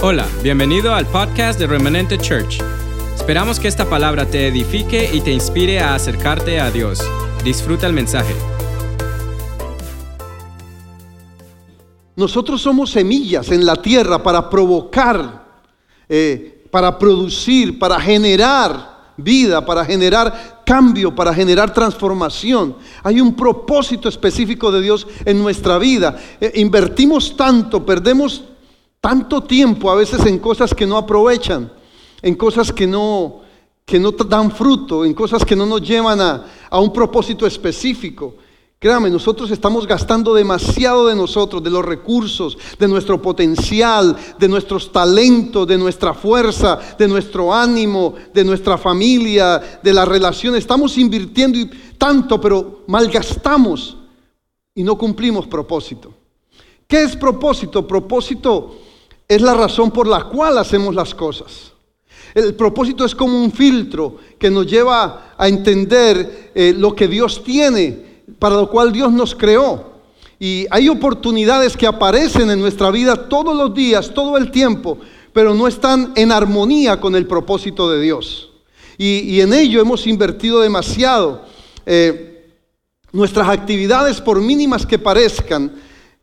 Hola, bienvenido al podcast de Remanente Church. Esperamos que esta palabra te edifique y te inspire a acercarte a Dios. Disfruta el mensaje. Nosotros somos semillas en la tierra para provocar, eh, para producir, para generar vida, para generar cambio, para generar transformación. Hay un propósito específico de Dios en nuestra vida. Eh, invertimos tanto, perdemos tanto tiempo a veces en cosas que no aprovechan, en cosas que no, que no dan fruto, en cosas que no nos llevan a, a un propósito específico. Créame, nosotros estamos gastando demasiado de nosotros, de los recursos, de nuestro potencial, de nuestros talentos, de nuestra fuerza, de nuestro ánimo, de nuestra familia, de las relaciones. Estamos invirtiendo tanto, pero malgastamos y no cumplimos propósito. ¿Qué es propósito? Propósito es la razón por la cual hacemos las cosas. El propósito es como un filtro que nos lleva a entender eh, lo que Dios tiene para lo cual Dios nos creó. Y hay oportunidades que aparecen en nuestra vida todos los días, todo el tiempo, pero no están en armonía con el propósito de Dios. Y, en ello hemos invertido demasiado. Eh, nuestras actividades, por mínimas que parezcan,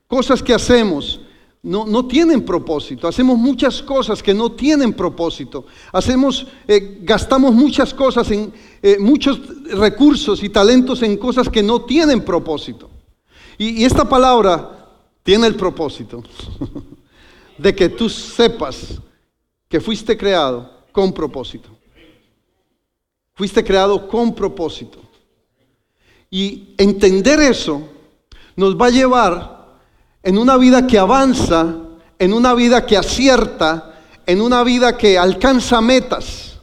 cosas que hacemos, no, no, tienen propósito. Hacemos muchas cosas que no tienen propósito. Hacemos, eh, gastamos muchas cosas en eh, muchos recursos y talentos en cosas que no tienen propósito. Y, y esta palabra tiene el propósito de que tú sepas que fuiste creado con propósito. Fuiste creado con propósito. Y entender eso nos va a llevar en una vida que avanza, en una vida que acierta, en una vida que alcanza metas.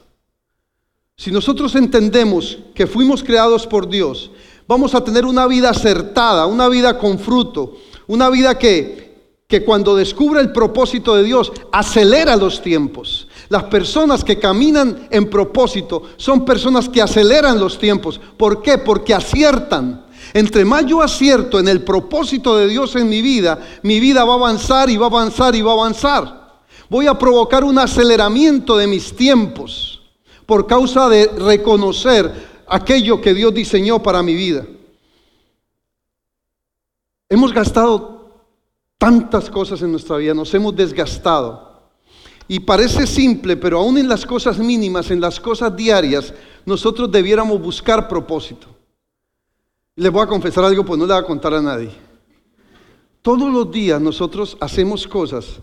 Si nosotros entendemos que fuimos creados por Dios, vamos a tener una vida acertada, una vida con fruto, una vida que, que cuando descubre el propósito de Dios acelera los tiempos. Las personas que caminan en propósito son personas que aceleran los tiempos. ¿Por qué? Porque aciertan. Entre más yo acierto en el propósito de Dios en mi vida, mi vida va a avanzar y va a avanzar y va a avanzar. Voy a provocar un aceleramiento de mis tiempos por causa de reconocer aquello que Dios diseñó para mi vida. Hemos gastado tantas cosas en nuestra vida, nos hemos desgastado. Y parece simple, pero aún en las cosas mínimas, en las cosas diarias, nosotros debiéramos buscar propósito. Le voy a confesar algo, pues no le voy a contar a nadie. Todos los días nosotros hacemos cosas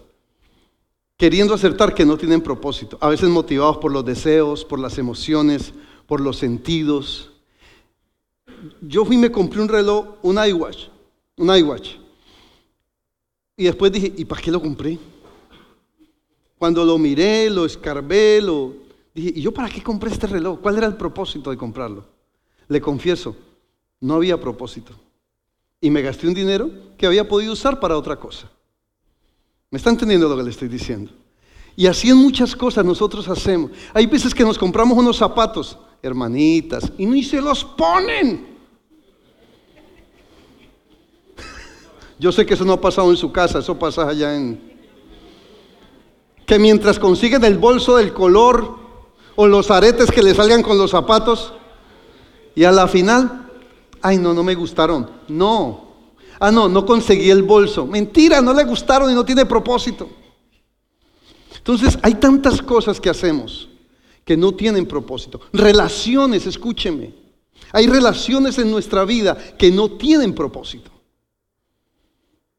queriendo acertar que no tienen propósito, a veces motivados por los deseos, por las emociones, por los sentidos. Yo fui y me compré un reloj, un iWatch, un iWatch. Y después dije, ¿y para qué lo compré? Cuando lo miré, lo escarbé, lo dije, ¿y yo para qué compré este reloj? ¿Cuál era el propósito de comprarlo? Le confieso, no había propósito. Y me gasté un dinero que había podido usar para otra cosa. ¿Me está entendiendo lo que le estoy diciendo? Y así en muchas cosas nosotros hacemos. Hay veces que nos compramos unos zapatos, hermanitas, y ni se los ponen. Yo sé que eso no ha pasado en su casa, eso pasa allá en... Que mientras consiguen el bolso del color o los aretes que le salgan con los zapatos, y a la final ay, no, no me gustaron. No. Ah, no, no conseguí el bolso. Mentira, no le gustaron y no tiene propósito. Entonces, hay tantas cosas que hacemos que no tienen propósito. Relaciones, escúcheme. Hay relaciones en nuestra vida que no tienen propósito.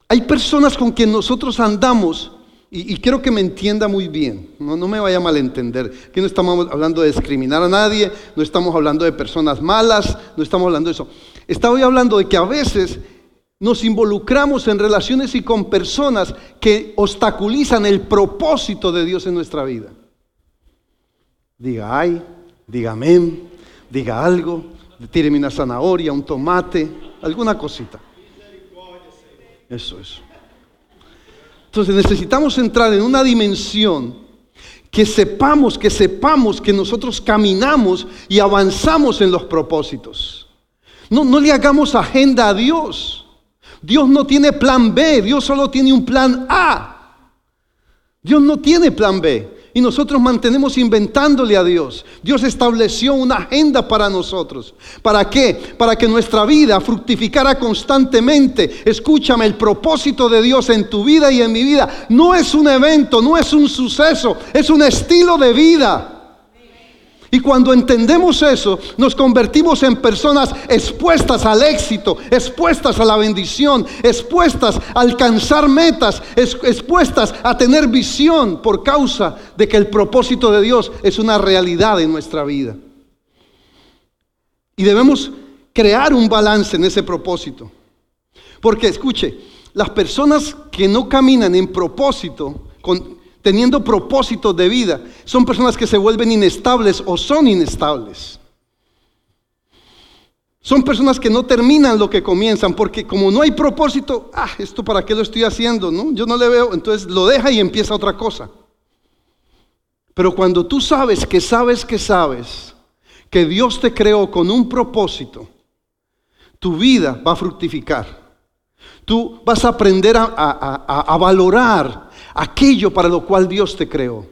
Hay personas con quien nosotros andamos y, quiero que me entienda muy bien, no, me vaya a malentender, que no estamos hablando de discriminar a nadie, no estamos hablando de personas malas, no estamos hablando de eso. Estaba hablando de que a veces nos involucramos en relaciones y con personas que obstaculizan el propósito de Dios en nuestra vida. Diga ay, diga amén, diga algo, tíreme una zanahoria, un tomate, alguna cosita. Eso, eso. Entonces necesitamos entrar en una dimensión que sepamos, que sepamos que nosotros caminamos y avanzamos en los propósitos. No, no le hagamos agenda a Dios. Dios no tiene plan B, Dios solo tiene un plan A. Dios no tiene plan B. Y nosotros mantenemos inventándole a Dios. Dios estableció una agenda para nosotros. ¿Para qué? Para que nuestra vida fructificara constantemente. Escúchame, el propósito de Dios en tu vida y en mi vida no es un evento, no es un suceso, es un estilo de vida. Y cuando entendemos eso, nos convertimos en personas expuestas al éxito, expuestas a la bendición, expuestas a alcanzar metas, expuestas a tener visión por causa de que el propósito de Dios es una realidad en nuestra vida. Y debemos crear un balance en ese propósito. Porque escuche, las personas que no caminan en propósito, con, teniendo propósitos de vida, son personas que se vuelven inestables o son inestables. Son personas que no terminan lo que comienzan, porque como no hay propósito, ah, esto para qué lo estoy haciendo, ¿no? Yo no le veo, entonces lo deja y empieza otra cosa. Pero cuando tú sabes que sabes que sabes que Dios te creó con un propósito, tu vida va a fructificar. Tú vas a aprender a, valorar aquello para lo cual Dios te creó,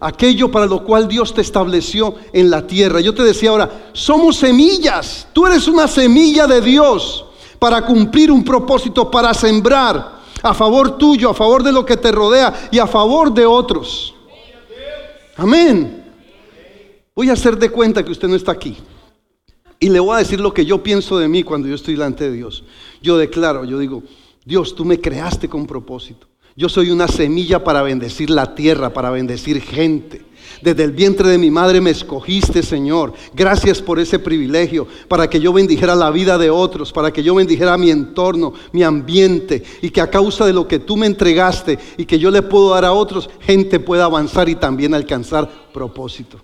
aquello para lo cual Dios te estableció en la tierra. Yo te decía ahora, somos semillas, tú eres una semilla de Dios para cumplir un propósito, para sembrar a favor tuyo, a favor de lo que te rodea y a favor de otros. Amén. Voy a hacer de cuenta que usted no está aquí. Y le voy a decir lo que yo pienso de mí cuando yo estoy delante de Dios. Yo declaro, yo digo, Dios, tú me creaste con propósito. Yo soy una semilla para bendecir la tierra, para bendecir gente. Desde el vientre de mi madre me escogiste, Señor. Gracias por ese privilegio, para que yo bendijera la vida de otros, para que yo bendijera mi entorno, mi ambiente, y que a causa de lo que tú me entregaste y que yo le puedo dar a otros, gente pueda avanzar y también alcanzar propósito.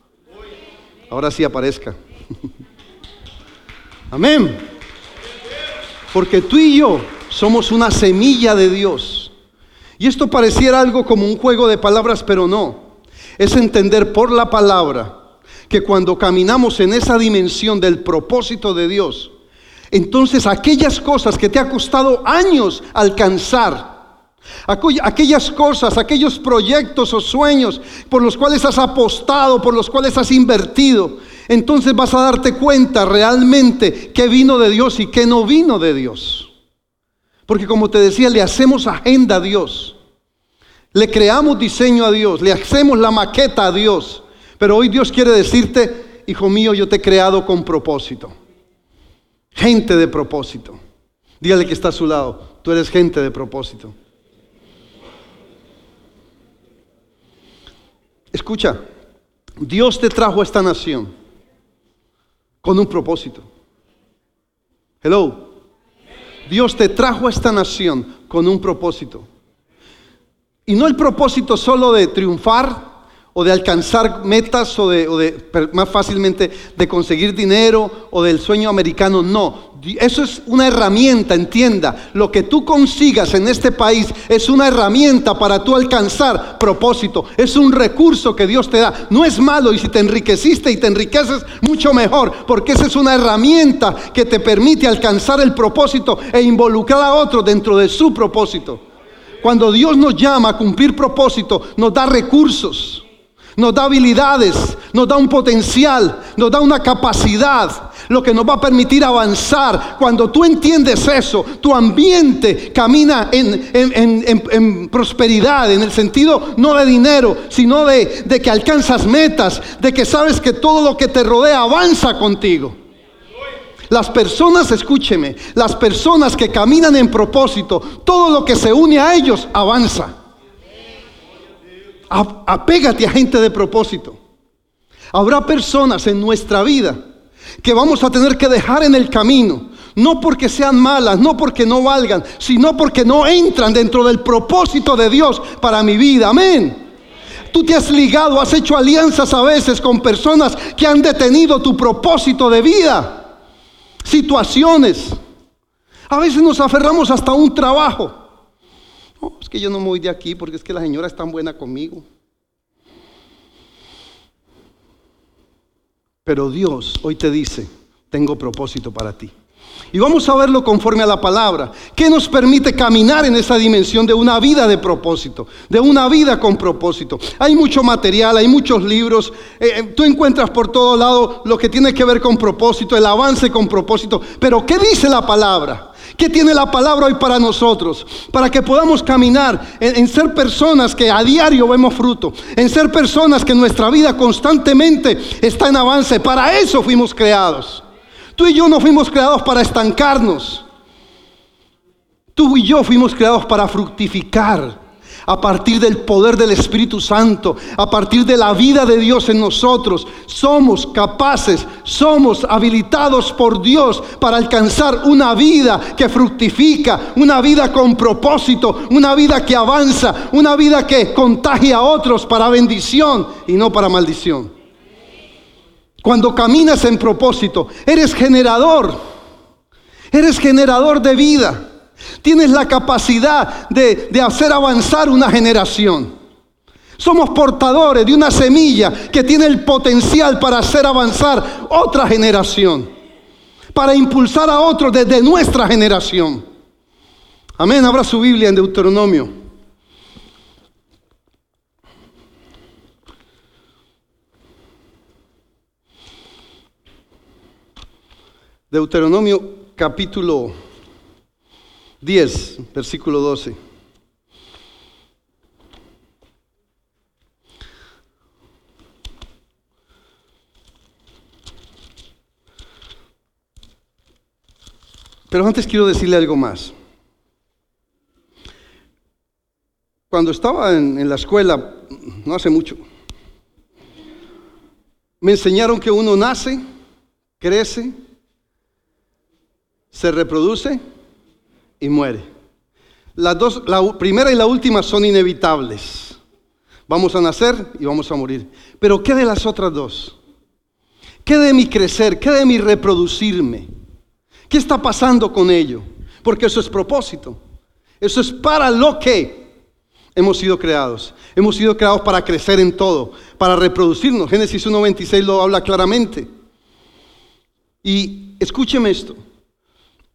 Ahora sí aparezca. Amén. Porque tú y yo somos una semilla de Dios y esto pareciera algo como un juego de palabras, pero no. Es entender por la palabra que cuando caminamos en esa dimensión del propósito de Dios, entonces aquellas cosas que te ha costado años alcanzar, aquellas cosas, aquellos proyectos o sueños por los cuales has apostado, por los cuales has invertido, entonces vas a darte cuenta realmente qué vino de Dios y qué no vino de Dios. Porque como te decía, le hacemos agenda a Dios. Le creamos diseño a Dios, le hacemos la maqueta a Dios. Pero hoy Dios quiere decirte, hijo mío, yo te he creado con propósito. Gente de propósito. Dígale que está a su lado, tú eres gente de propósito. Escucha, Dios te trajo a esta nación con un propósito. Hello. Dios te trajo a esta nación con un propósito. Y no el propósito solo de triunfar o de alcanzar metas o de, más fácilmente de conseguir dinero o del sueño americano, no. Eso es una herramienta, entienda. Lo que tú consigas en este país es una herramienta para tú alcanzar propósito. Es un recurso que Dios te da. No es malo y si te enriqueciste y te enriqueces, mucho mejor, porque esa es una herramienta que te permite alcanzar el propósito e involucrar a otro dentro de su propósito. Cuando Dios nos llama a cumplir propósito, nos da recursos nos da habilidades, nos da un potencial, nos da una capacidad, lo que nos va a permitir avanzar. Cuando tú entiendes eso, tu ambiente camina en, prosperidad, en el sentido no de dinero, sino de, que alcanzas metas, de que sabes que todo lo que te rodea avanza contigo. Las personas, escúcheme, las personas que caminan en propósito, todo lo que se une a ellos avanza apégate a gente de propósito. Habrá personas en nuestra vida que vamos a tener que dejar en el camino, no porque sean malas, no porque no valgan, sino porque no entran dentro del propósito de Dios para mi vida. Amén. Tú te has ligado, has hecho alianzas a veces con personas que han detenido tu propósito de vida. Situaciones. A veces nos aferramos hasta un trabajo es que yo no me voy de aquí porque es que la señora es tan buena conmigo. Pero Dios hoy te dice, tengo propósito para ti. Y vamos a verlo conforme a la palabra. ¿Qué nos permite caminar en esa dimensión de una vida de propósito? De una vida con propósito. Hay mucho material, hay muchos libros. Eh, eh, tú encuentras por todo lado lo que tiene que ver con propósito, el avance con propósito. Pero ¿qué dice la palabra? ¿Qué tiene la palabra hoy para nosotros? Para que podamos caminar en, en, ser personas que a diario vemos fruto, en ser personas que nuestra vida constantemente está en avance. Para eso fuimos creados. Tú y yo no fuimos creados para estancarnos. Tú y yo fuimos creados para fructificar a partir del poder del Espíritu Santo, a partir de la vida de Dios en nosotros. Somos capaces, somos habilitados por Dios para alcanzar una vida que fructifica, una vida con propósito, una vida que avanza, una vida que contagia a otros para bendición y no para maldición. Cuando caminas en propósito, eres generador. Eres generador de vida. Tienes la capacidad de, de, hacer avanzar una generación. Somos portadores de una semilla que tiene el potencial para hacer avanzar otra generación. Para impulsar a otros desde nuestra generación. Amén. Abra su Biblia en Deuteronomio. Deuteronomio capítulo 10, versículo 12. Pero antes quiero decirle algo más. Cuando estaba en, en, la escuela, no hace mucho, me enseñaron que uno nace, crece, se reproduce y muere. Las dos, la primera y la última son inevitables. Vamos a nacer y vamos a morir. Pero ¿qué de las otras dos? ¿Qué de mi crecer? ¿Qué de mi reproducirme? ¿Qué está pasando con ello? Porque eso es propósito. Eso es para lo que hemos sido creados. Hemos sido creados para crecer en todo, para reproducirnos. Génesis 1.26 lo habla claramente. Y escúcheme esto.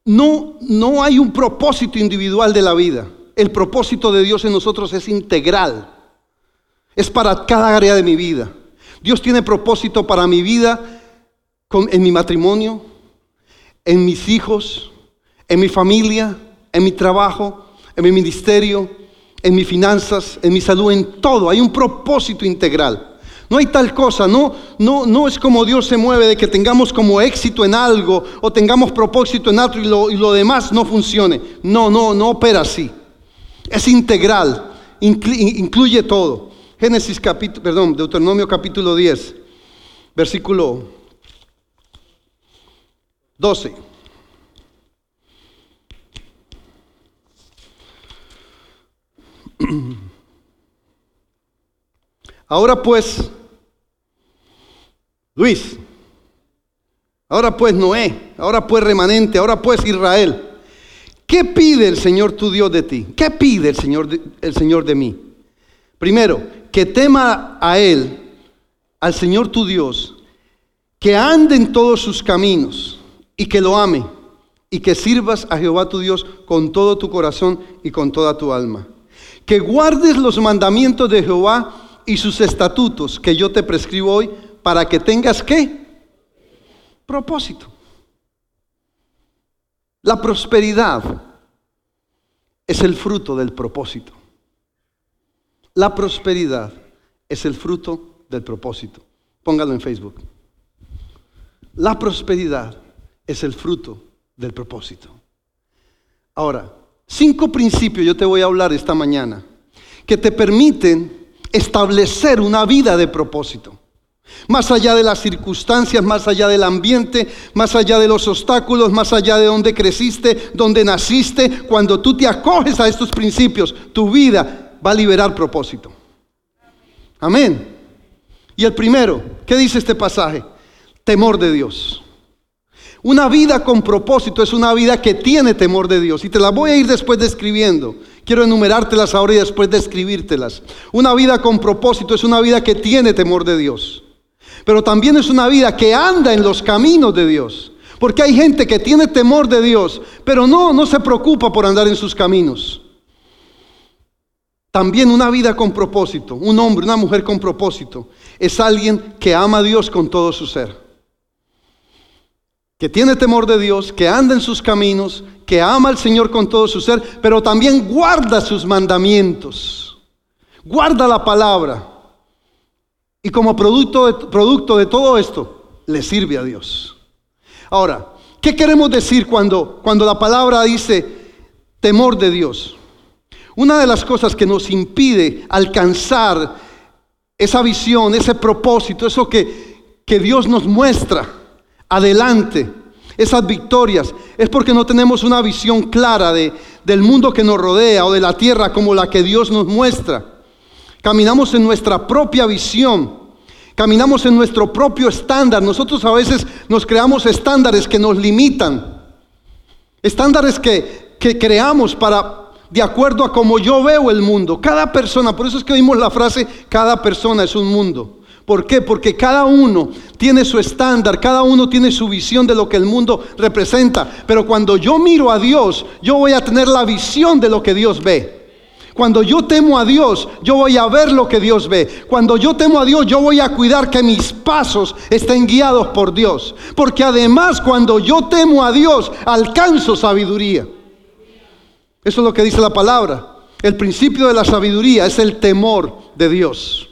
No, no hay un propósito individual de la vida. El propósito de Dios en nosotros es integral. Es para cada área de mi vida. Dios tiene propósito para mi vida en mi matrimonio, en mis hijos, en mi familia, en mi trabajo, en mi ministerio, en mis finanzas, en mi salud, en todo. Hay un propósito integral. No hay tal cosa, no, no, no es como Dios se mueve de que tengamos como éxito en algo o tengamos propósito en algo y lo, y lo demás no funcione. No, no, no opera así. Es integral, incluye todo. Génesis capítulo, perdón, Deuteronomio capítulo 10, versículo 12. Ahora pues, Luis, ahora pues Noé, ahora pues remanente, ahora pues Israel. ¿Qué pide el Señor tu Dios de ti? ¿Qué pide el Señor de, el Señor de mí? Primero, que tema a Él, al Señor tu Dios, que ande en todos sus caminos y que lo ame y que sirvas a Jehová tu Dios con todo tu corazón y con toda tu alma. Que guardes los mandamientos de Jehová y sus estatutos que yo te prescribo hoy para que tengas qué? Propósito. La prosperidad es el fruto del propósito. La prosperidad es el fruto del propósito. Póngalo en Facebook. La prosperidad es el fruto del propósito. Ahora, cinco principios yo te voy a hablar esta mañana que te permiten establecer una vida de propósito. Más allá de las circunstancias, más allá del ambiente, más allá de los obstáculos, más allá de donde creciste, donde naciste, cuando tú te acoges a estos principios, tu vida va a liberar propósito. Amén. Y el primero, ¿qué dice este pasaje? Temor de Dios. Una vida con propósito es una vida que tiene temor de Dios. Y te la voy a ir después describiendo. Quiero enumerártelas ahora y después describírtelas. Una vida con propósito es una vida que tiene temor de Dios. Pero también es una vida que anda en los caminos de Dios. Porque hay gente que tiene temor de Dios, pero no, no se preocupa por andar en sus caminos. También una vida con propósito, un hombre, una mujer con propósito, es alguien que ama a Dios con todo su ser. Que tiene temor de Dios, que anda en sus caminos, que ama al Señor con todo su ser, pero también guarda sus mandamientos. Guarda la palabra. Y como producto de, producto de todo esto, le sirve a Dios. Ahora, ¿qué queremos decir cuando, cuando la palabra dice temor de Dios? Una de las cosas que nos impide alcanzar esa visión, ese propósito, eso que, que Dios nos muestra adelante, esas victorias, es porque no tenemos una visión clara de, del mundo que nos rodea o de la tierra como la que Dios nos muestra. Caminamos en nuestra propia visión. Caminamos en nuestro propio estándar. Nosotros a veces nos creamos estándares que nos limitan. Estándares que, que creamos para de acuerdo a cómo yo veo el mundo. Cada persona, por eso es que oímos la frase, cada persona es un mundo. ¿Por qué? Porque cada uno tiene su estándar, cada uno tiene su visión de lo que el mundo representa. Pero cuando yo miro a Dios, yo voy a tener la visión de lo que Dios ve. Cuando yo temo a Dios, yo voy a ver lo que Dios ve. Cuando yo temo a Dios, yo voy a cuidar que mis pasos estén guiados por Dios. Porque además, cuando yo temo a Dios, alcanzo sabiduría. Eso es lo que dice la palabra. El principio de la sabiduría es el temor de Dios.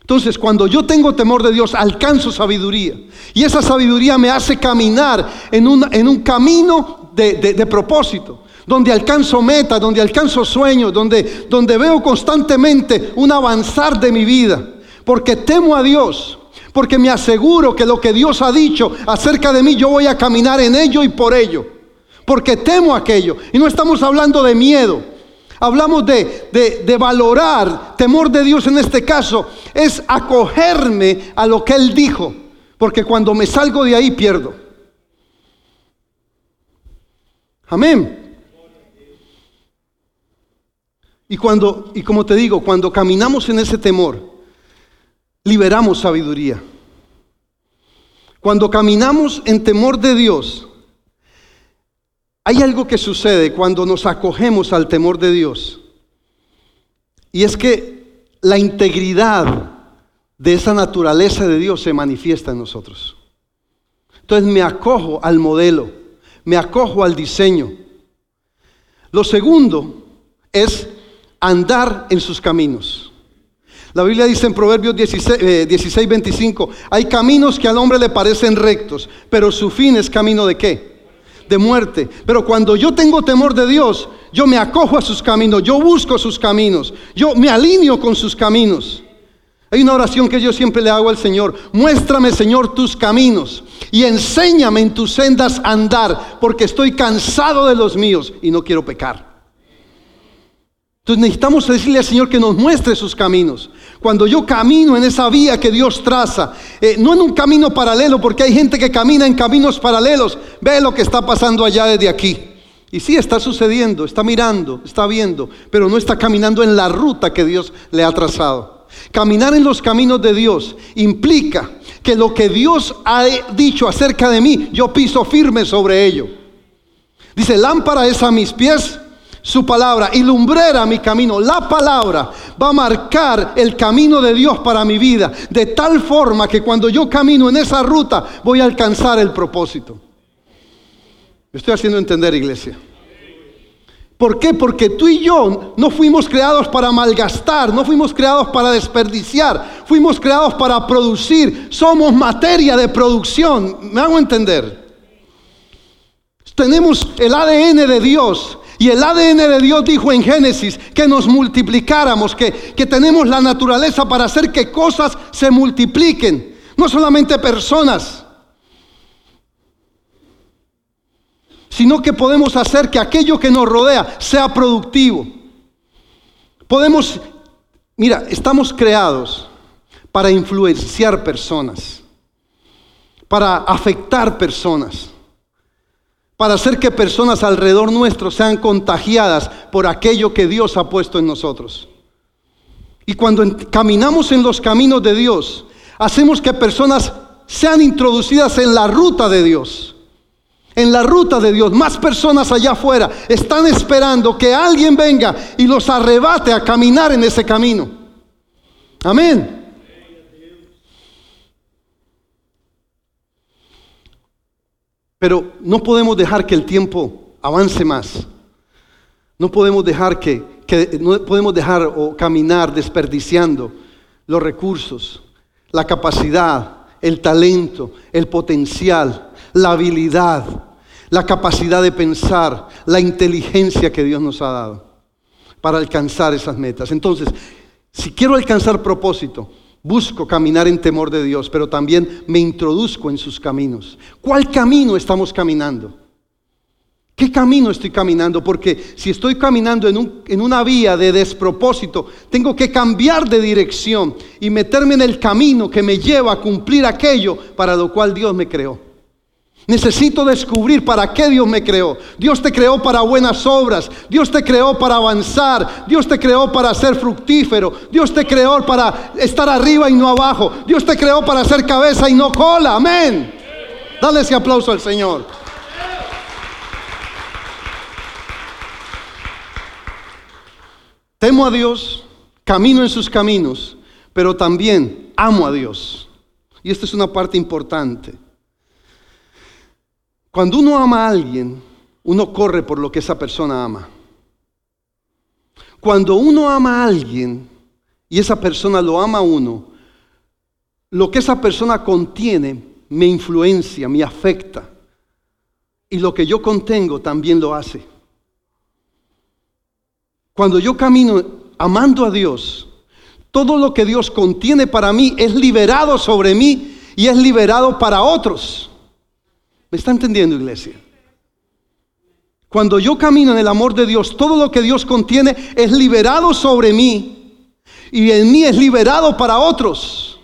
Entonces, cuando yo tengo temor de Dios, alcanzo sabiduría. Y esa sabiduría me hace caminar en un, en un camino de, de, propósito, donde alcanzo metas, donde alcanzo sueños, donde, donde veo constantemente un avanzar de mi vida. Porque temo a Dios, porque me aseguro que lo que Dios ha dicho acerca de mí, yo voy a caminar en ello y por ello porque temo aquello. Y no estamos hablando de miedo. Hablamos de, de, valorar, temor de Dios en este caso, es acogerme a lo que Él dijo, porque cuando me salgo de ahí pierdo. Amén. Y cuando, y como te digo, cuando caminamos en ese temor, liberamos sabiduría. Cuando caminamos en temor de Dios, hay algo que sucede cuando nos acogemos al temor de Dios. Y es que la integridad de esa naturaleza de Dios se manifiesta en nosotros. Entonces me acojo al modelo, me acojo al diseño. Lo segundo es andar en sus caminos. La Biblia dice en Proverbios 16, 16, 25, hay caminos que al hombre le parecen rectos, pero su fin es camino de qué? de muerte. Pero cuando yo tengo temor de Dios, yo me acojo a sus caminos, yo busco sus caminos, yo me alineo con sus caminos. Hay una oración que yo siempre le hago al Señor. Muéstrame, Señor, tus caminos y enséñame en tus sendas andar, porque estoy cansado de los míos y no quiero pecar. Entonces necesitamos decirle al Señor que nos muestre sus caminos. Cuando yo camino en esa vía que Dios traza, eh, no en un camino paralelo, porque hay gente que camina en caminos paralelos, ve lo que está pasando allá desde aquí. Y sí, está sucediendo, está mirando, está viendo, pero no está caminando en la ruta que Dios le ha trazado. Caminar en los caminos de Dios implica que lo que Dios ha dicho acerca de mí, yo piso firme sobre ello. Dice, lámpara es a mis pies su palabra y lumbrera mi camino. La palabra va a marcar el camino de Dios para mi vida, de tal forma que cuando yo camino en esa ruta voy a alcanzar el propósito. Me estoy haciendo entender, iglesia. ¿Por qué? Porque tú y yo no fuimos creados para malgastar, no fuimos creados para desperdiciar, fuimos creados para producir. Somos materia de producción. ¿Me hago entender? Tenemos el ADN de Dios y el ADN de Dios dijo en Génesis que nos multiplicáramos, que, que tenemos la naturaleza para hacer que cosas se multipliquen, no solamente personas, sino que podemos hacer que aquello que nos rodea sea productivo. Podemos, mira, estamos creados para influenciar personas, para afectar personas para hacer que personas alrededor nuestro sean contagiadas por aquello que Dios ha puesto en nosotros. Y cuando caminamos en los caminos de Dios, hacemos que personas sean introducidas en la ruta de Dios. en la ruta de Dios, más personas allá afuera están esperando que alguien venga y los arrebate a caminar en ese camino. Amén. Pero no podemos dejar que el tiempo avance más. No podemos dejar que, no podemos dejar o caminar desperdiciando los recursos, la capacidad, el talento, el potencial, la habilidad, la capacidad de pensar, la inteligencia que Dios nos ha dado para alcanzar esas metas. Entonces, si quiero alcanzar propósito, Busco caminar en temor de Dios, pero también me introduzco en sus caminos. ¿Cuál camino estamos caminando? ¿Qué camino estoy caminando? Porque si estoy caminando en, en, una vía de despropósito, tengo que cambiar de dirección y meterme en el camino que me lleva a cumplir aquello para lo cual Dios me creó. Necesito descubrir para qué Dios me creó. Dios te creó para buenas obras. Dios te creó para avanzar. Dios te creó para ser fructífero. Dios te creó para estar arriba y no abajo. Dios te creó para ser cabeza y no cola. Amén. Dale ese aplauso al Señor. Temo a Dios, camino en sus caminos, pero también amo a Dios. Y esta es una parte importante. Cuando uno ama a alguien, uno corre por lo que esa persona ama. Cuando uno ama a alguien y esa persona lo ama a uno, lo que esa persona contiene me influencia, me afecta. Y lo que yo contengo también lo hace. Cuando yo camino amando a Dios, todo lo que Dios contiene para mí es liberado sobre mí y es liberado para otros. ¿Me está entendiendo, iglesia? Cuando yo camino en el amor de Dios, todo lo que Dios contiene es liberado sobre mí y en mí es liberado para otros.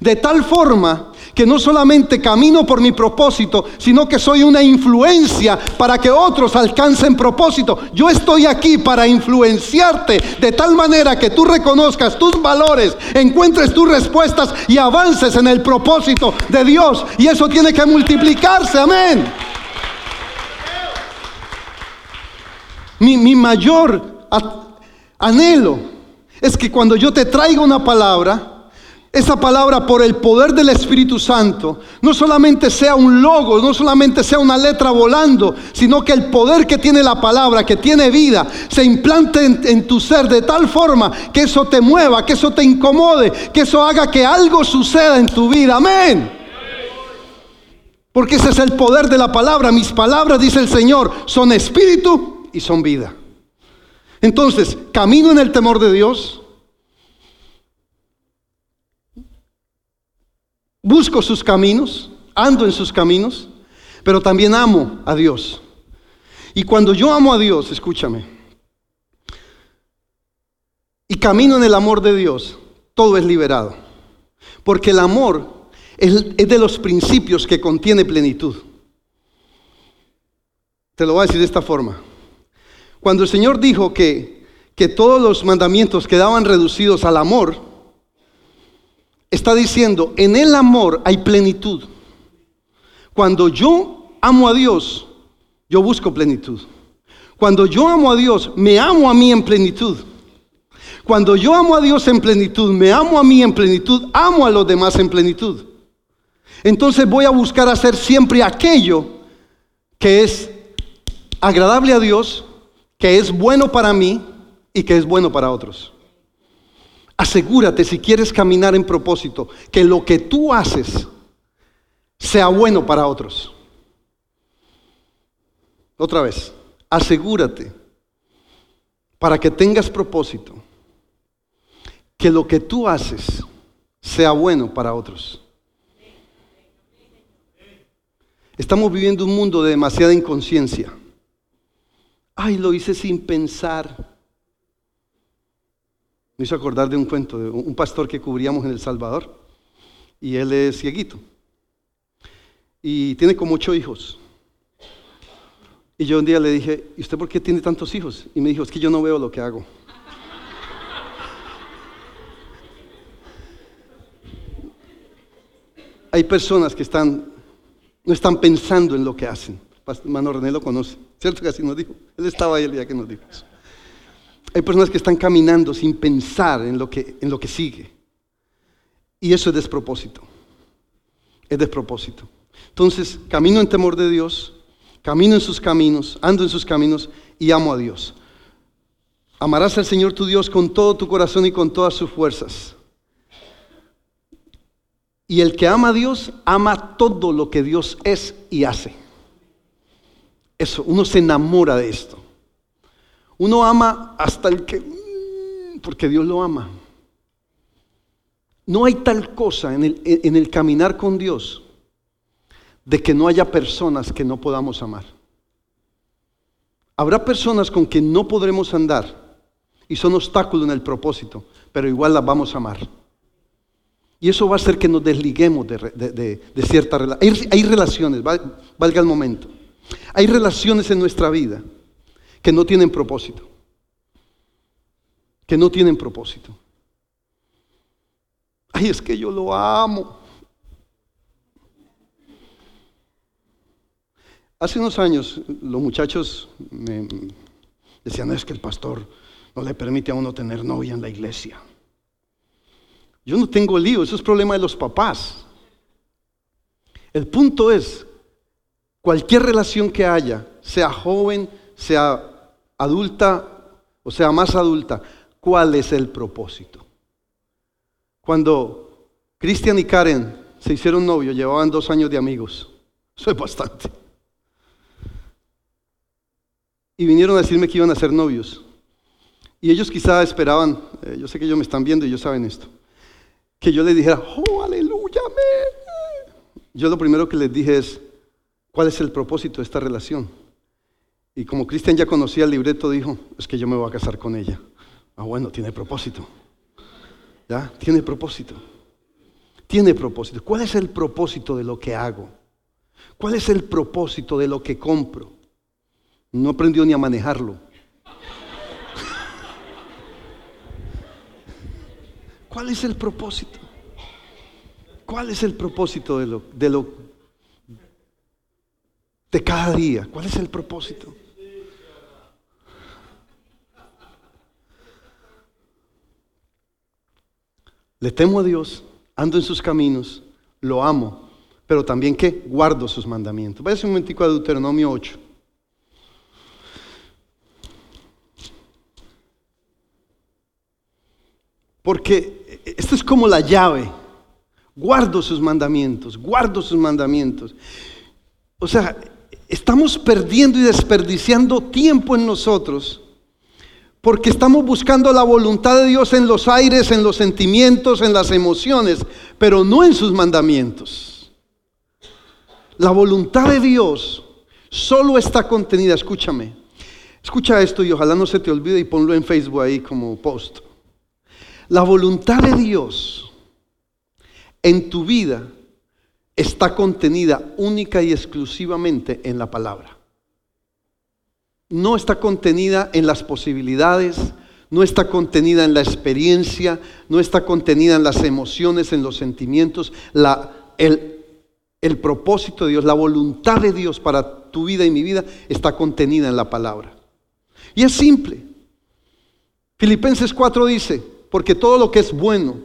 De tal forma que no solamente camino por mi propósito, sino que soy una influencia para que otros alcancen propósito. Yo estoy aquí para influenciarte de tal manera que tú reconozcas tus valores, encuentres tus respuestas y avances en el propósito de Dios. Y eso tiene que multiplicarse, amén. Mi, mi mayor anhelo es que cuando yo te traiga una palabra, esa palabra por el poder del Espíritu Santo no solamente sea un logo, no solamente sea una letra volando, sino que el poder que tiene la palabra, que tiene vida, se implante en, tu ser de tal forma que eso te mueva, que eso te incomode, que eso haga que algo suceda en tu vida. Amén. Porque ese es el poder de la palabra. Mis palabras, dice el Señor, son espíritu y son vida. Entonces, camino en el temor de Dios busco sus caminos, ando en sus caminos, pero también amo a Dios. Y cuando yo amo a Dios, escúchame, y camino en el amor de Dios, todo es liberado. Porque el amor es, de los principios que contiene plenitud. Te lo voy a decir de esta forma. Cuando el Señor dijo que, que todos los mandamientos quedaban reducidos al amor, está diciendo, en el amor hay plenitud. Cuando yo amo a Dios, yo busco plenitud. Cuando yo amo a Dios, me amo a mí en plenitud. Cuando yo amo a Dios en plenitud, me amo a mí en plenitud, amo a los demás en plenitud. Entonces voy a buscar hacer siempre aquello que es agradable a Dios, que es bueno para mí y que es bueno para otros. Asegúrate si quieres caminar en propósito, que lo que tú haces sea bueno para otros. Otra vez, asegúrate para que tengas propósito, que lo que tú haces sea bueno para otros. Estamos viviendo un mundo de demasiada inconsciencia. Ay, lo hice sin pensar. Me hizo acordar de un cuento de un pastor que cubríamos en El Salvador y él es cieguito y tiene como ocho hijos. Y yo un día le dije, ¿y usted por qué tiene tantos hijos? Y me dijo, es que yo no veo lo que hago. Hay personas que están, no están pensando en lo que hacen, Hermano René lo conoce, ¿cierto que así nos dijo? Él estaba ahí el día que nos dijo eso. Hay personas que están caminando sin pensar en lo que, en lo que sigue. Y eso es despropósito. Es despropósito. Entonces, camino en temor de Dios, camino en sus caminos, ando en sus caminos y amo a Dios. Amarás al Señor tu Dios con todo tu corazón y con todas sus fuerzas. Y el que ama a Dios, ama todo lo que Dios es y hace. Eso, uno se enamora de esto. Uno ama hasta el que, mm, porque Dios lo ama. No hay tal cosa en el, en el caminar con Dios de que no haya personas que no podamos amar. Habrá personas con que no podremos andar y son obstáculos en el propósito, pero igual las vamos a amar. Y eso va a hacer que nos desliguemos de, de, cierta Hay, hay relaciones, valga el momento. Hay relaciones en nuestra vida que no tienen propósito. Que no tienen propósito. Ay, es que yo lo amo. Hace unos años los muchachos me decían, es que el pastor no le permite a uno tener novia en la iglesia. Yo no tengo lío, eso es problema de los papás. El punto es, cualquier relación que haya, sea joven, sea adulta o sea más adulta, ¿cuál es el propósito? Cuando Cristian y Karen se hicieron novios, llevaban dos años de amigos. Eso es bastante. Y vinieron a decirme que iban a ser novios. Y ellos quizá esperaban, eh, yo sé que ellos me están viendo y ellos saben esto, que yo les dijera, oh, aleluya, Yo lo primero que les dije es, ¿cuál es el propósito de esta relación? Y como Cristian ya conocía el libreto, dijo, es que yo me voy a casar con ella. Ah, bueno, tiene propósito. ¿Ya? Tiene propósito. Tiene propósito. ¿Cuál es el propósito de lo que hago? ¿Cuál es el propósito de lo que compro? No aprendió ni a manejarlo. ¿Cuál es el propósito? ¿Cuál es el propósito de lo, de lo de cada día? ¿Cuál es el propósito? Le temo a Dios, ando en sus caminos, lo amo, pero también que guardo sus mandamientos. Váyase un momentico a Deuteronomio 8. Porque esto es como la llave. Guardo sus mandamientos, guardo sus mandamientos. O sea, estamos perdiendo y desperdiciando tiempo en nosotros porque estamos buscando la voluntad de Dios en los aires, en los sentimientos, en las emociones, pero no en sus mandamientos. La voluntad de Dios solo está contenida, escúchame, escucha esto y ojalá no se te olvide y ponlo en Facebook ahí como post. La voluntad de Dios en tu vida está contenida única y exclusivamente en la palabra no está contenida en las posibilidades, no está contenida en la experiencia, no está contenida en las emociones, en los sentimientos. el, el propósito de Dios, la voluntad de Dios para tu vida y mi vida está contenida en la palabra. Y es simple. Filipenses 4 dice, porque todo lo que es bueno,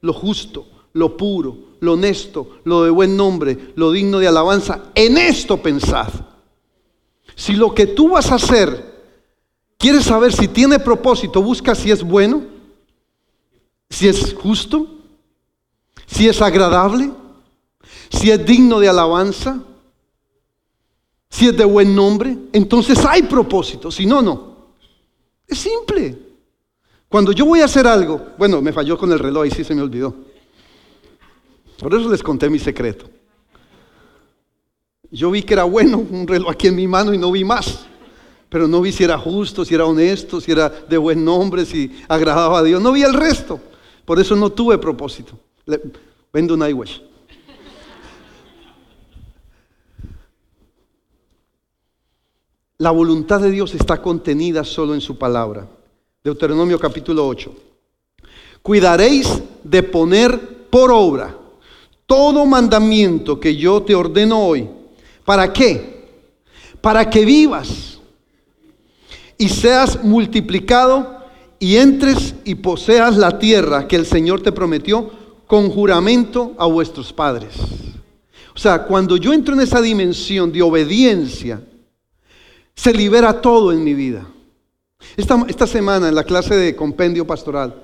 lo justo, lo puro, lo honesto, lo de buen nombre, lo digno de alabanza, en esto pensad. Si lo que tú vas a hacer, quieres saber si tiene propósito, busca si es bueno, si es justo, si es agradable, si es digno de alabanza, si es de buen nombre, entonces hay propósito, si no, no. Es simple. Cuando yo voy a hacer algo, bueno, me falló con el reloj y sí se me olvidó. Por eso les conté mi secreto. Yo vi que era bueno un reloj aquí en mi mano y no vi más. Pero no vi si era justo, si era honesto, si era de buen nombre, si agradaba a Dios. No vi el resto. Por eso no tuve propósito. vendo un iWatch. La voluntad de Dios está contenida solo en su palabra. Deuteronomio capítulo 8. Cuidaréis de poner por obra todo mandamiento que yo te ordeno hoy ¿Para qué? para que vivas y seas multiplicado y entres y poseas la tierra que el Señor te prometió con juramento a vuestros padres. O sea, cuando yo entro en esa dimensión de obediencia, se libera todo en mi vida. Esta, esta semana en la clase de compendio pastoral,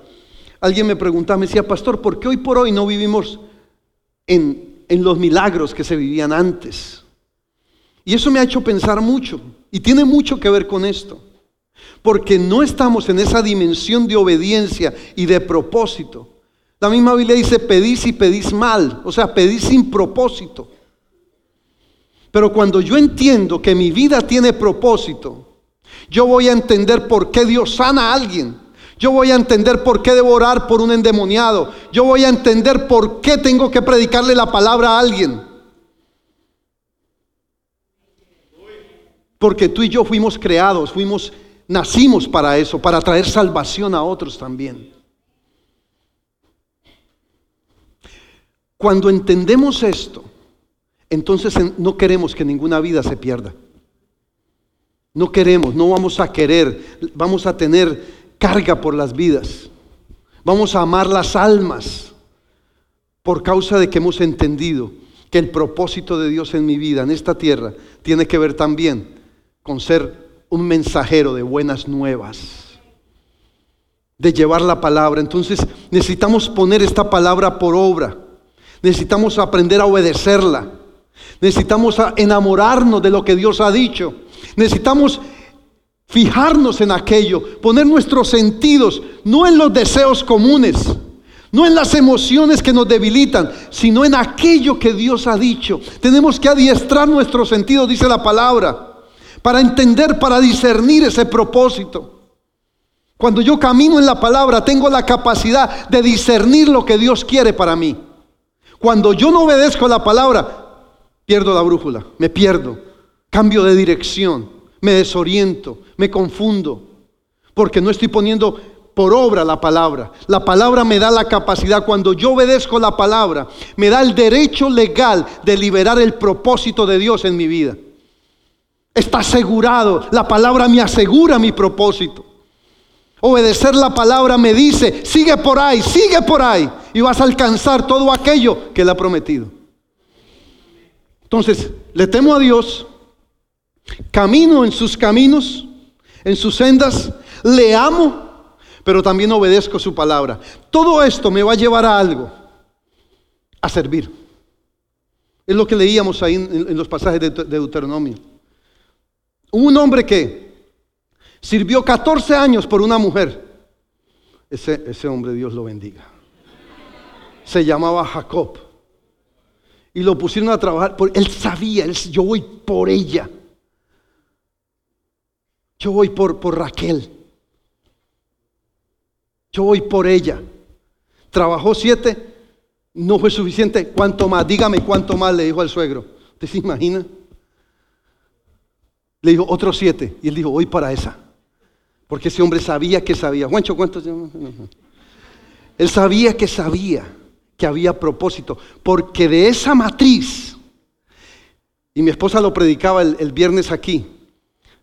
alguien me preguntaba, me decía, pastor, ¿por qué hoy por hoy no vivimos en, en los milagros que se vivían antes? Y eso me ha hecho pensar mucho y tiene mucho que ver con esto. Porque no estamos en esa dimensión de obediencia y de propósito. La misma Biblia dice, pedís y pedís mal, o sea, pedís sin propósito. Pero cuando yo entiendo que mi vida tiene propósito, yo voy a entender por qué Dios sana a alguien. Yo voy a entender por qué debo orar por un endemoniado. Yo voy a entender por qué tengo que predicarle la palabra a alguien. Porque tú y yo fuimos creados, fuimos, nacimos para eso, para traer salvación a otros también. Cuando entendemos esto, entonces no queremos que ninguna vida se pierda. No queremos, no vamos a querer, vamos a tener carga por las vidas. Vamos a amar las almas por causa de que hemos entendido que el propósito de Dios en mi vida, en esta tierra, tiene que ver también con ser un mensajero de buenas nuevas, de llevar la palabra. Entonces necesitamos poner esta palabra por obra, necesitamos aprender a obedecerla, necesitamos enamorarnos de lo que Dios ha dicho, necesitamos fijarnos en aquello, poner nuestros sentidos, no en los deseos comunes, no en las emociones que nos debilitan, sino en aquello que Dios ha dicho. Tenemos que adiestrar nuestros sentidos, dice la palabra para entender, para discernir ese propósito. Cuando yo camino en la palabra, tengo la capacidad de discernir lo que Dios quiere para mí. Cuando yo no obedezco la palabra, pierdo la brújula, me pierdo, cambio de dirección, me desoriento, me confundo, porque no estoy poniendo por obra la palabra. La palabra me da la capacidad, cuando yo obedezco la palabra, me da el derecho legal de liberar el propósito de Dios en mi vida. Está asegurado. La palabra me asegura mi propósito. Obedecer la palabra me dice, sigue por ahí, sigue por ahí. Y vas a alcanzar todo aquello que le ha prometido. Entonces, le temo a Dios, camino en sus caminos, en sus sendas, le amo, pero también obedezco su palabra. Todo esto me va a llevar a algo, a servir. Es lo que leíamos ahí en, los pasajes de Deuteronomio. Un hombre que sirvió 14 años por una mujer. Ese, ese hombre, Dios lo bendiga. Se llamaba Jacob. Y lo pusieron a trabajar. Por, él sabía, yo voy por ella. Yo voy por, por Raquel. Yo voy por ella. Trabajó siete, no fue suficiente. ¿Cuánto más? Dígame cuánto más le dijo al suegro. ¿Usted se imagina? Le dijo, otros siete. Y él dijo, voy para esa. Porque ese hombre sabía que sabía. Juancho, ¿cuántos? Él sabía que sabía que había propósito. Porque de esa matriz, y mi esposa lo predicaba el, viernes aquí,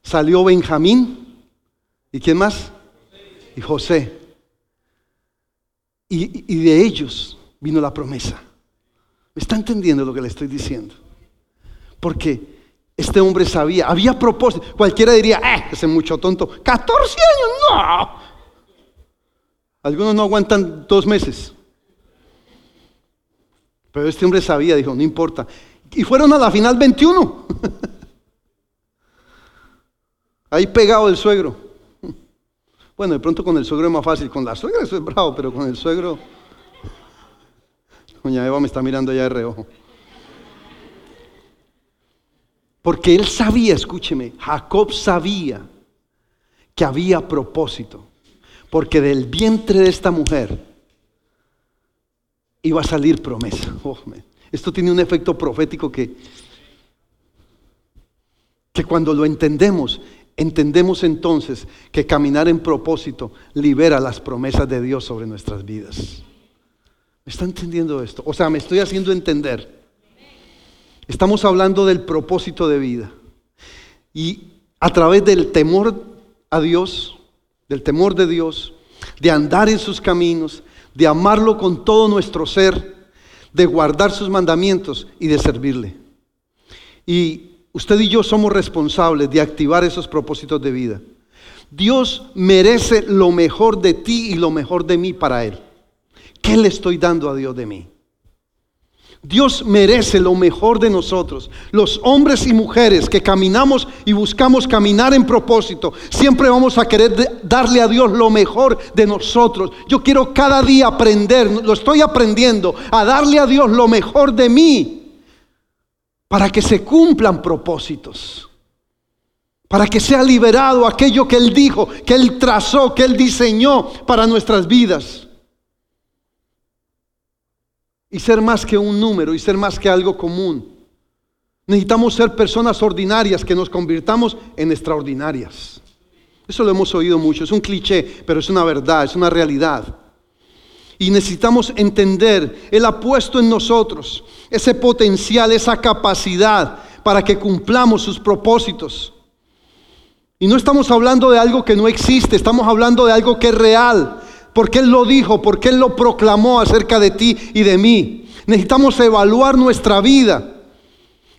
salió Benjamín. ¿Y quién más? Y José. Y, y de ellos vino la promesa. ¿Me está entendiendo lo que le estoy diciendo? Porque este hombre sabía, había propósito. Cualquiera diría, eh, ese mucho tonto. 14 años, no. Algunos no aguantan dos meses. Pero este hombre sabía, dijo, no importa. Y fueron a la final 21. Ahí pegado el suegro. Bueno, de pronto con el suegro es más fácil. Con la suegra eso es bravo, pero con el suegro. Doña Eva me está mirando ya de reojo. Porque él sabía, escúcheme, Jacob sabía que había propósito. Porque del vientre de esta mujer iba a salir promesa. Oh, esto tiene un efecto profético que, que cuando lo entendemos, entendemos entonces que caminar en propósito libera las promesas de Dios sobre nuestras vidas. ¿Me está entendiendo esto? O sea, me estoy haciendo entender. Estamos hablando del propósito de vida. Y a través del temor a Dios, del temor de Dios, de andar en sus caminos, de amarlo con todo nuestro ser, de guardar sus mandamientos y de servirle. Y usted y yo somos responsables de activar esos propósitos de vida. Dios merece lo mejor de ti y lo mejor de mí para Él. ¿Qué le estoy dando a Dios de mí? Dios merece lo mejor de nosotros. Los hombres y mujeres que caminamos y buscamos caminar en propósito, siempre vamos a querer darle a Dios lo mejor de nosotros. Yo quiero cada día aprender, lo estoy aprendiendo, a darle a Dios lo mejor de mí para que se cumplan propósitos. Para que sea liberado aquello que Él dijo, que Él trazó, que Él diseñó para nuestras vidas y ser más que un número y ser más que algo común. Necesitamos ser personas ordinarias que nos convirtamos en extraordinarias. Eso lo hemos oído mucho, es un cliché, pero es una verdad, es una realidad. Y necesitamos entender, Él ha puesto en nosotros ese potencial, esa capacidad para que cumplamos sus propósitos. Y no estamos hablando de algo que no existe, estamos hablando de algo que es real, porque Él lo dijo, porque Él lo proclamó acerca de ti y de mí. Necesitamos evaluar nuestra vida.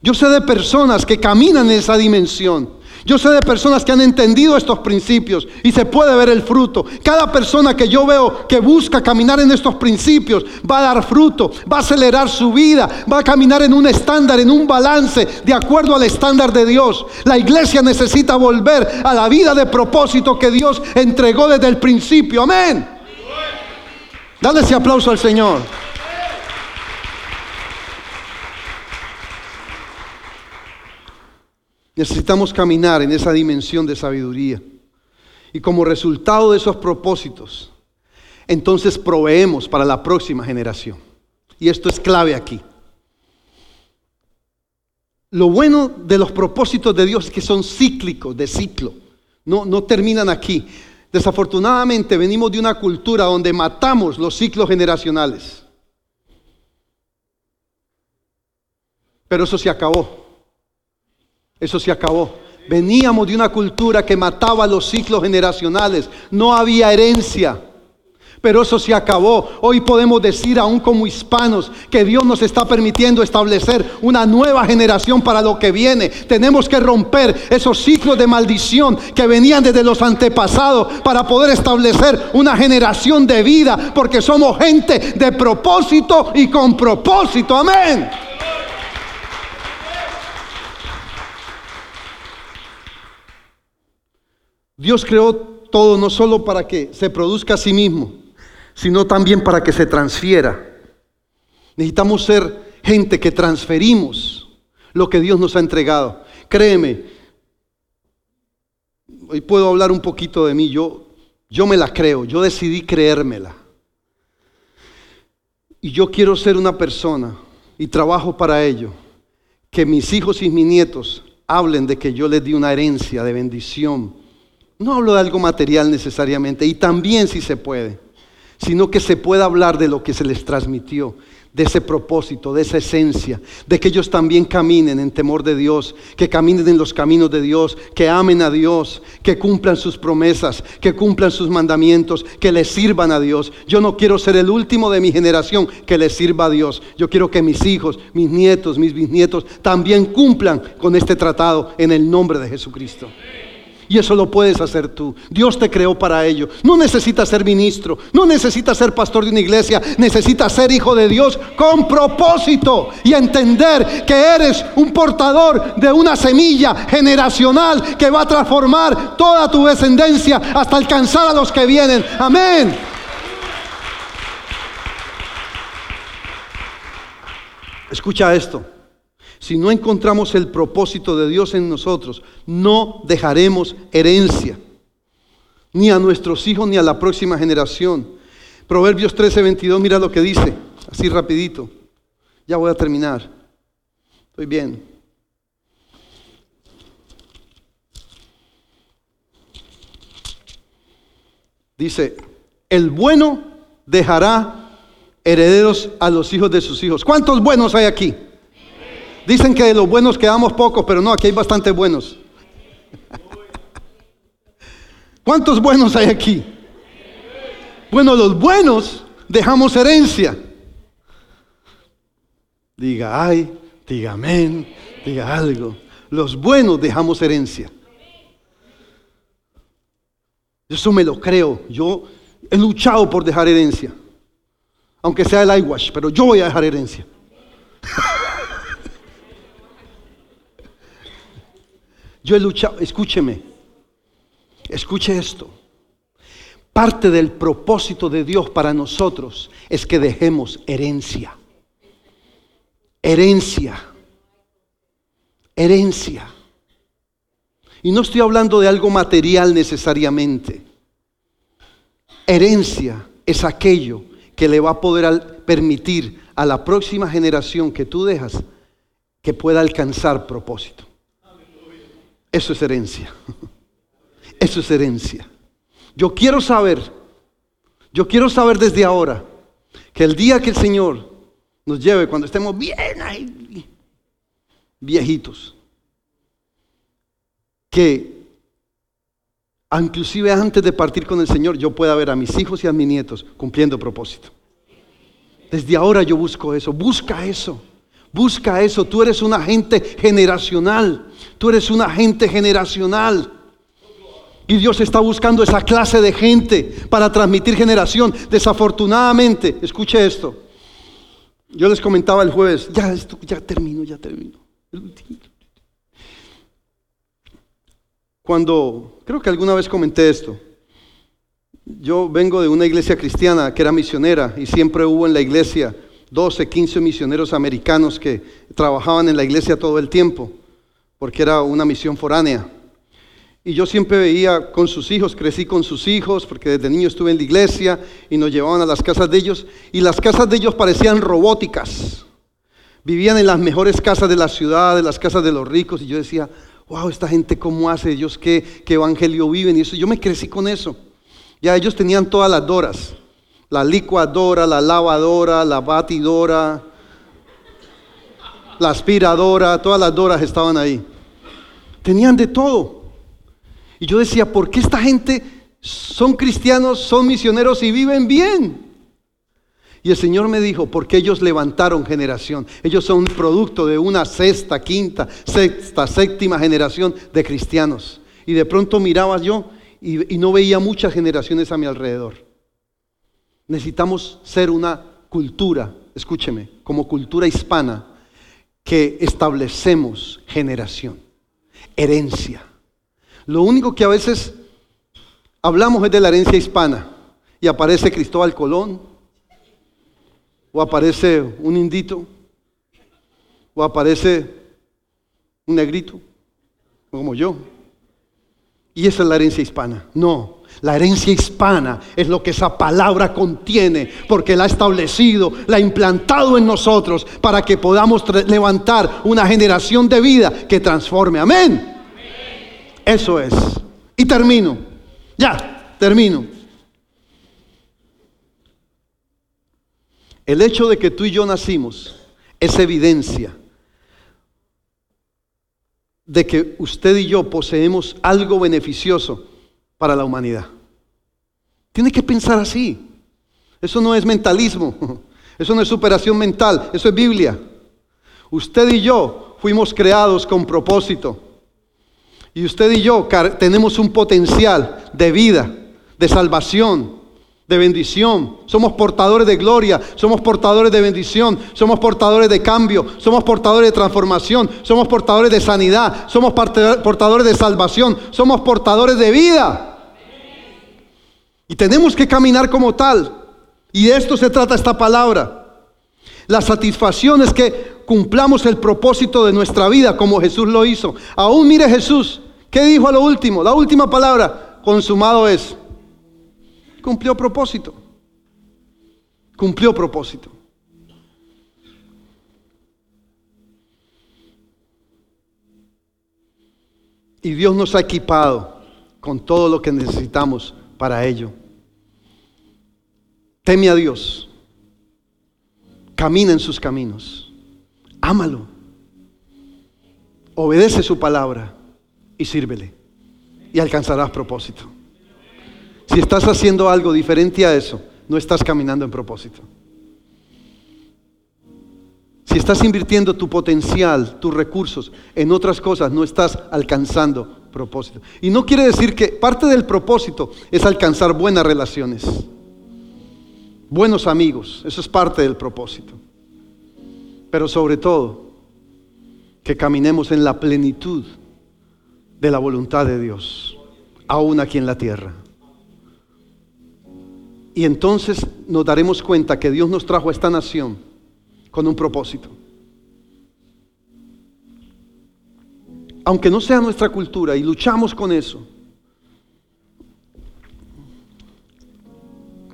Yo sé de personas que caminan en esa dimensión. Yo sé de personas que han entendido estos principios y se puede ver el fruto. Cada persona que yo veo que busca caminar en estos principios va a dar fruto, va a acelerar su vida, va a caminar en un estándar, en un balance de acuerdo al estándar de Dios. La iglesia necesita volver a la vida de propósito que Dios entregó desde el principio. Amén. Dale ese aplauso al Señor. Necesitamos caminar en esa dimensión de sabiduría. Y como resultado de esos propósitos, entonces proveemos para la próxima generación. Y esto es clave aquí. Lo bueno de los propósitos de Dios es que son cíclicos, de ciclo. No, no terminan aquí. Desafortunadamente venimos de una cultura donde matamos los ciclos generacionales. Pero eso se acabó. Eso se acabó. Veníamos de una cultura que mataba los ciclos generacionales. No había herencia pero eso se acabó. Hoy podemos decir, aún como hispanos, que Dios nos está permitiendo establecer una nueva generación para lo que viene. Tenemos que romper esos ciclos de maldición que venían desde los antepasados para poder establecer una generación de vida, porque somos gente de propósito y con propósito. Amén. Dios creó todo no solo para que se produzca a sí mismo, sino también para que se transfiera. Necesitamos ser gente que transferimos lo que Dios nos ha entregado. Créeme, hoy puedo hablar un poquito de mí, yo, yo me la creo, yo decidí creérmela. Y yo quiero ser una persona, y trabajo para ello, que mis hijos y mis nietos hablen de que yo les di una herencia de bendición. No hablo de algo material necesariamente, y también si se puede sino que se pueda hablar de lo que se les transmitió, de ese propósito, de esa esencia, de que ellos también caminen en temor de Dios, que caminen en los caminos de Dios, que amen a Dios, que cumplan sus promesas, que cumplan sus mandamientos, que les sirvan a Dios. Yo no quiero ser el último de mi generación que les sirva a Dios. Yo quiero que mis hijos, mis nietos, mis bisnietos también cumplan con este tratado en el nombre de Jesucristo. Y eso lo puedes hacer tú. Dios te creó para ello. No necesitas ser ministro, no necesitas ser pastor de una iglesia, necesitas ser hijo de Dios con propósito y entender que eres un portador de una semilla generacional que va a transformar toda tu descendencia hasta alcanzar a los que vienen. Amén. Escucha esto. Si no encontramos el propósito de Dios en nosotros, no dejaremos herencia, ni a nuestros hijos ni a la próxima generación. Proverbios 13, 22, mira lo que dice, así rapidito. Ya voy a terminar. Estoy bien. Dice, el bueno dejará herederos a los hijos de sus hijos. ¿Cuántos buenos hay aquí? Dicen que de los buenos quedamos pocos, pero no, aquí hay bastantes buenos. ¿Cuántos buenos hay aquí? Bueno, los buenos dejamos herencia. Diga ay, diga amén, diga algo. Los buenos dejamos herencia. Eso me lo creo. Yo he luchado por dejar herencia. Aunque sea el iWash, pero yo voy a dejar herencia. Yo he luchado, escúcheme, escuche esto. Parte del propósito de Dios para nosotros es que dejemos herencia. Herencia. Herencia. Y no estoy hablando de algo material necesariamente. Herencia es aquello que le va a poder permitir a la próxima generación que tú dejas que pueda alcanzar propósito. Eso es herencia. Eso es herencia. Yo quiero saber, yo quiero saber desde ahora que el día que el Señor nos lleve, cuando estemos bien ahí, viejitos, que inclusive antes de partir con el Señor yo pueda ver a mis hijos y a mis nietos cumpliendo propósito. Desde ahora yo busco eso, busca eso, busca eso. Tú eres un agente generacional, tú eres un agente generacional. Y Dios está buscando esa clase de gente para transmitir generación. Desafortunadamente, escuche esto. Yo les comentaba el jueves, ya, esto, ya termino, ya termino. Cuando, creo que alguna vez comenté esto, yo vengo de una iglesia cristiana que era misionera y siempre hubo en la iglesia 12, 15 misioneros americanos que trabajaban en la iglesia todo el tiempo, porque era una misión foránea. Y yo siempre veía con sus hijos, crecí con sus hijos, porque desde niño estuve en la iglesia y nos llevaban a las casas de ellos. Y las casas de ellos parecían robóticas. Vivían en las mejores casas de la ciudad, de las casas de los ricos. Y yo decía, wow, esta gente cómo hace, Dios qué, qué evangelio viven. Y eso, yo me crecí con eso. Ya ellos tenían todas las doras. La licuadora, la lavadora, la batidora, la aspiradora, todas las doras estaban ahí. Tenían de todo. Y yo decía, ¿por qué esta gente son cristianos, son misioneros y viven bien? Y el Señor me dijo, porque ellos levantaron generación. Ellos son producto de una sexta, quinta, sexta, séptima generación de cristianos. Y de pronto miraba yo y, y no veía muchas generaciones a mi alrededor. Necesitamos ser una cultura, escúcheme, como cultura hispana, que establecemos generación, herencia. Lo único que a veces hablamos es de la herencia hispana y aparece Cristóbal Colón, o aparece un indito, o aparece un negrito, como yo. Y esa es la herencia hispana. No, la herencia hispana es lo que esa palabra contiene, porque la ha establecido, la ha implantado en nosotros para que podamos levantar una generación de vida que transforme. Amén. Eso es. Y termino. Ya, termino. El hecho de que tú y yo nacimos es evidencia de que usted y yo poseemos algo beneficioso para la humanidad. Tiene que pensar así. Eso no es mentalismo, eso no es superación mental, eso es Biblia. Usted y yo fuimos creados con propósito. Y usted y yo tenemos un potencial de vida, de salvación, de bendición. Somos portadores de gloria, somos portadores de bendición, somos portadores de cambio, somos portadores de transformación, somos portadores de sanidad, somos portadores de salvación, somos portadores de vida. Y tenemos que caminar como tal. Y de esto se trata esta palabra. La satisfacción es que cumplamos el propósito de nuestra vida como Jesús lo hizo. Aún mire Jesús, ¿qué dijo a lo último? La última palabra, consumado es. Cumplió propósito. Cumplió propósito. Y Dios nos ha equipado con todo lo que necesitamos para ello. Teme a Dios. Camina en sus caminos. Ámalo. Obedece su palabra y sírvele. y alcanzarás propósito. Si estás haciendo algo diferente a eso, no estás caminando en propósito. Si estás invirtiendo tu potencial, tus recursos en otras cosas, no estás alcanzando propósito. Y no quiere decir que parte del propósito es alcanzar buenas relaciones, buenos amigos, eso es parte del propósito. Pero sobre todo, que caminemos en la plenitud de la voluntad de Dios, aún aquí en la tierra. Y entonces nos daremos cuenta que Dios nos trajo a esta nación con un propósito. Aunque no sea nuestra cultura y luchamos con eso,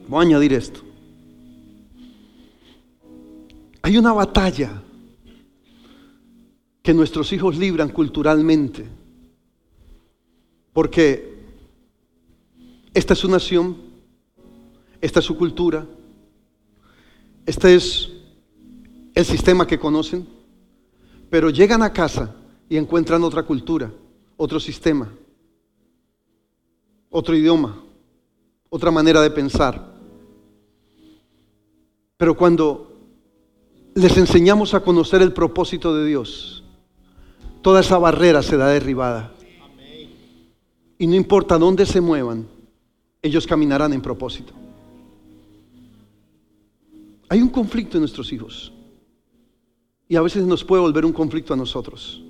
voy a añadir esto. Hay una batalla que nuestros hijos libran culturalmente, porque esta es su nación, esta es su cultura, este es el sistema que conocen, pero llegan a casa y encuentran otra cultura, otro sistema, otro idioma, otra manera de pensar. Pero cuando les enseñamos a conocer el propósito de Dios, toda esa barrera se da derribada. Y no importa dónde se muevan, ellos caminarán en propósito. Hay un conflicto en nuestros hijos. Y a veces nos puede volver un conflicto a nosotros.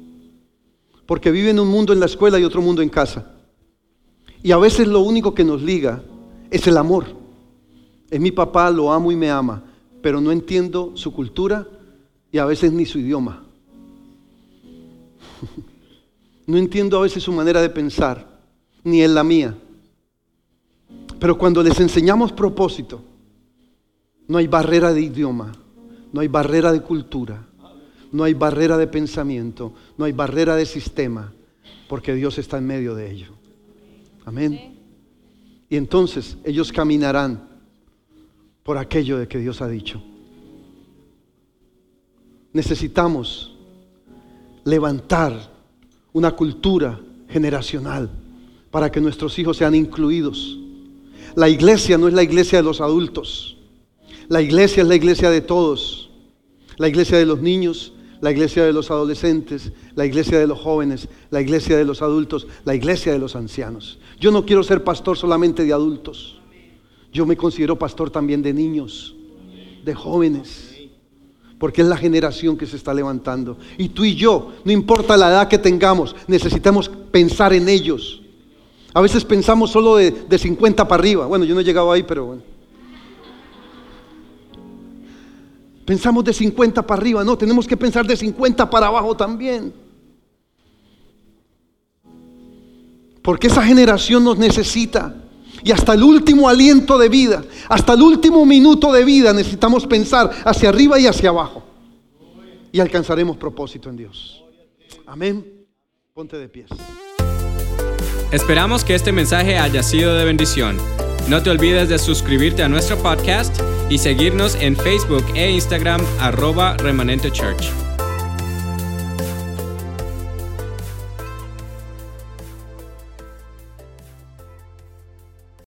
Porque viven un mundo en la escuela y otro mundo en casa. Y a veces lo único que nos liga es el amor. Es mi papá, lo amo y me ama, pero no entiendo su cultura y a veces ni su idioma. No entiendo a veces su manera de pensar, ni en la mía. Pero cuando les enseñamos propósito, no hay barrera de idioma, no hay barrera de cultura, no hay barrera de pensamiento, no hay barrera de sistema, porque Dios está en medio de ello. Amén. Y entonces ellos caminarán por aquello de que Dios ha dicho. Necesitamos levantar una cultura generacional para que nuestros hijos sean incluidos. La iglesia no es la iglesia de los adultos. La iglesia es la iglesia de todos. La iglesia de los niños, la iglesia de los adolescentes, la iglesia de los jóvenes, la iglesia de los adultos, la iglesia de los ancianos. Yo no quiero ser pastor solamente de adultos. Yo me considero pastor también de niños, de jóvenes, porque es la generación que se está levantando. Y tú y yo, no importa la edad que tengamos, necesitamos pensar en ellos. A veces pensamos solo de, de 50 para arriba. Bueno, yo no he llegado ahí, pero bueno. Pensamos de 50 para arriba, no, tenemos que pensar de 50 para abajo también. Porque esa generación nos necesita. Y hasta el último aliento de vida, hasta el último minuto de vida necesitamos pensar hacia arriba y hacia abajo. Y alcanzaremos propósito en Dios. Amén. Ponte de pies. Esperamos que este mensaje haya sido de bendición. No te olvides de suscribirte a nuestro podcast y seguirnos en Facebook e Instagram arroba remanente church.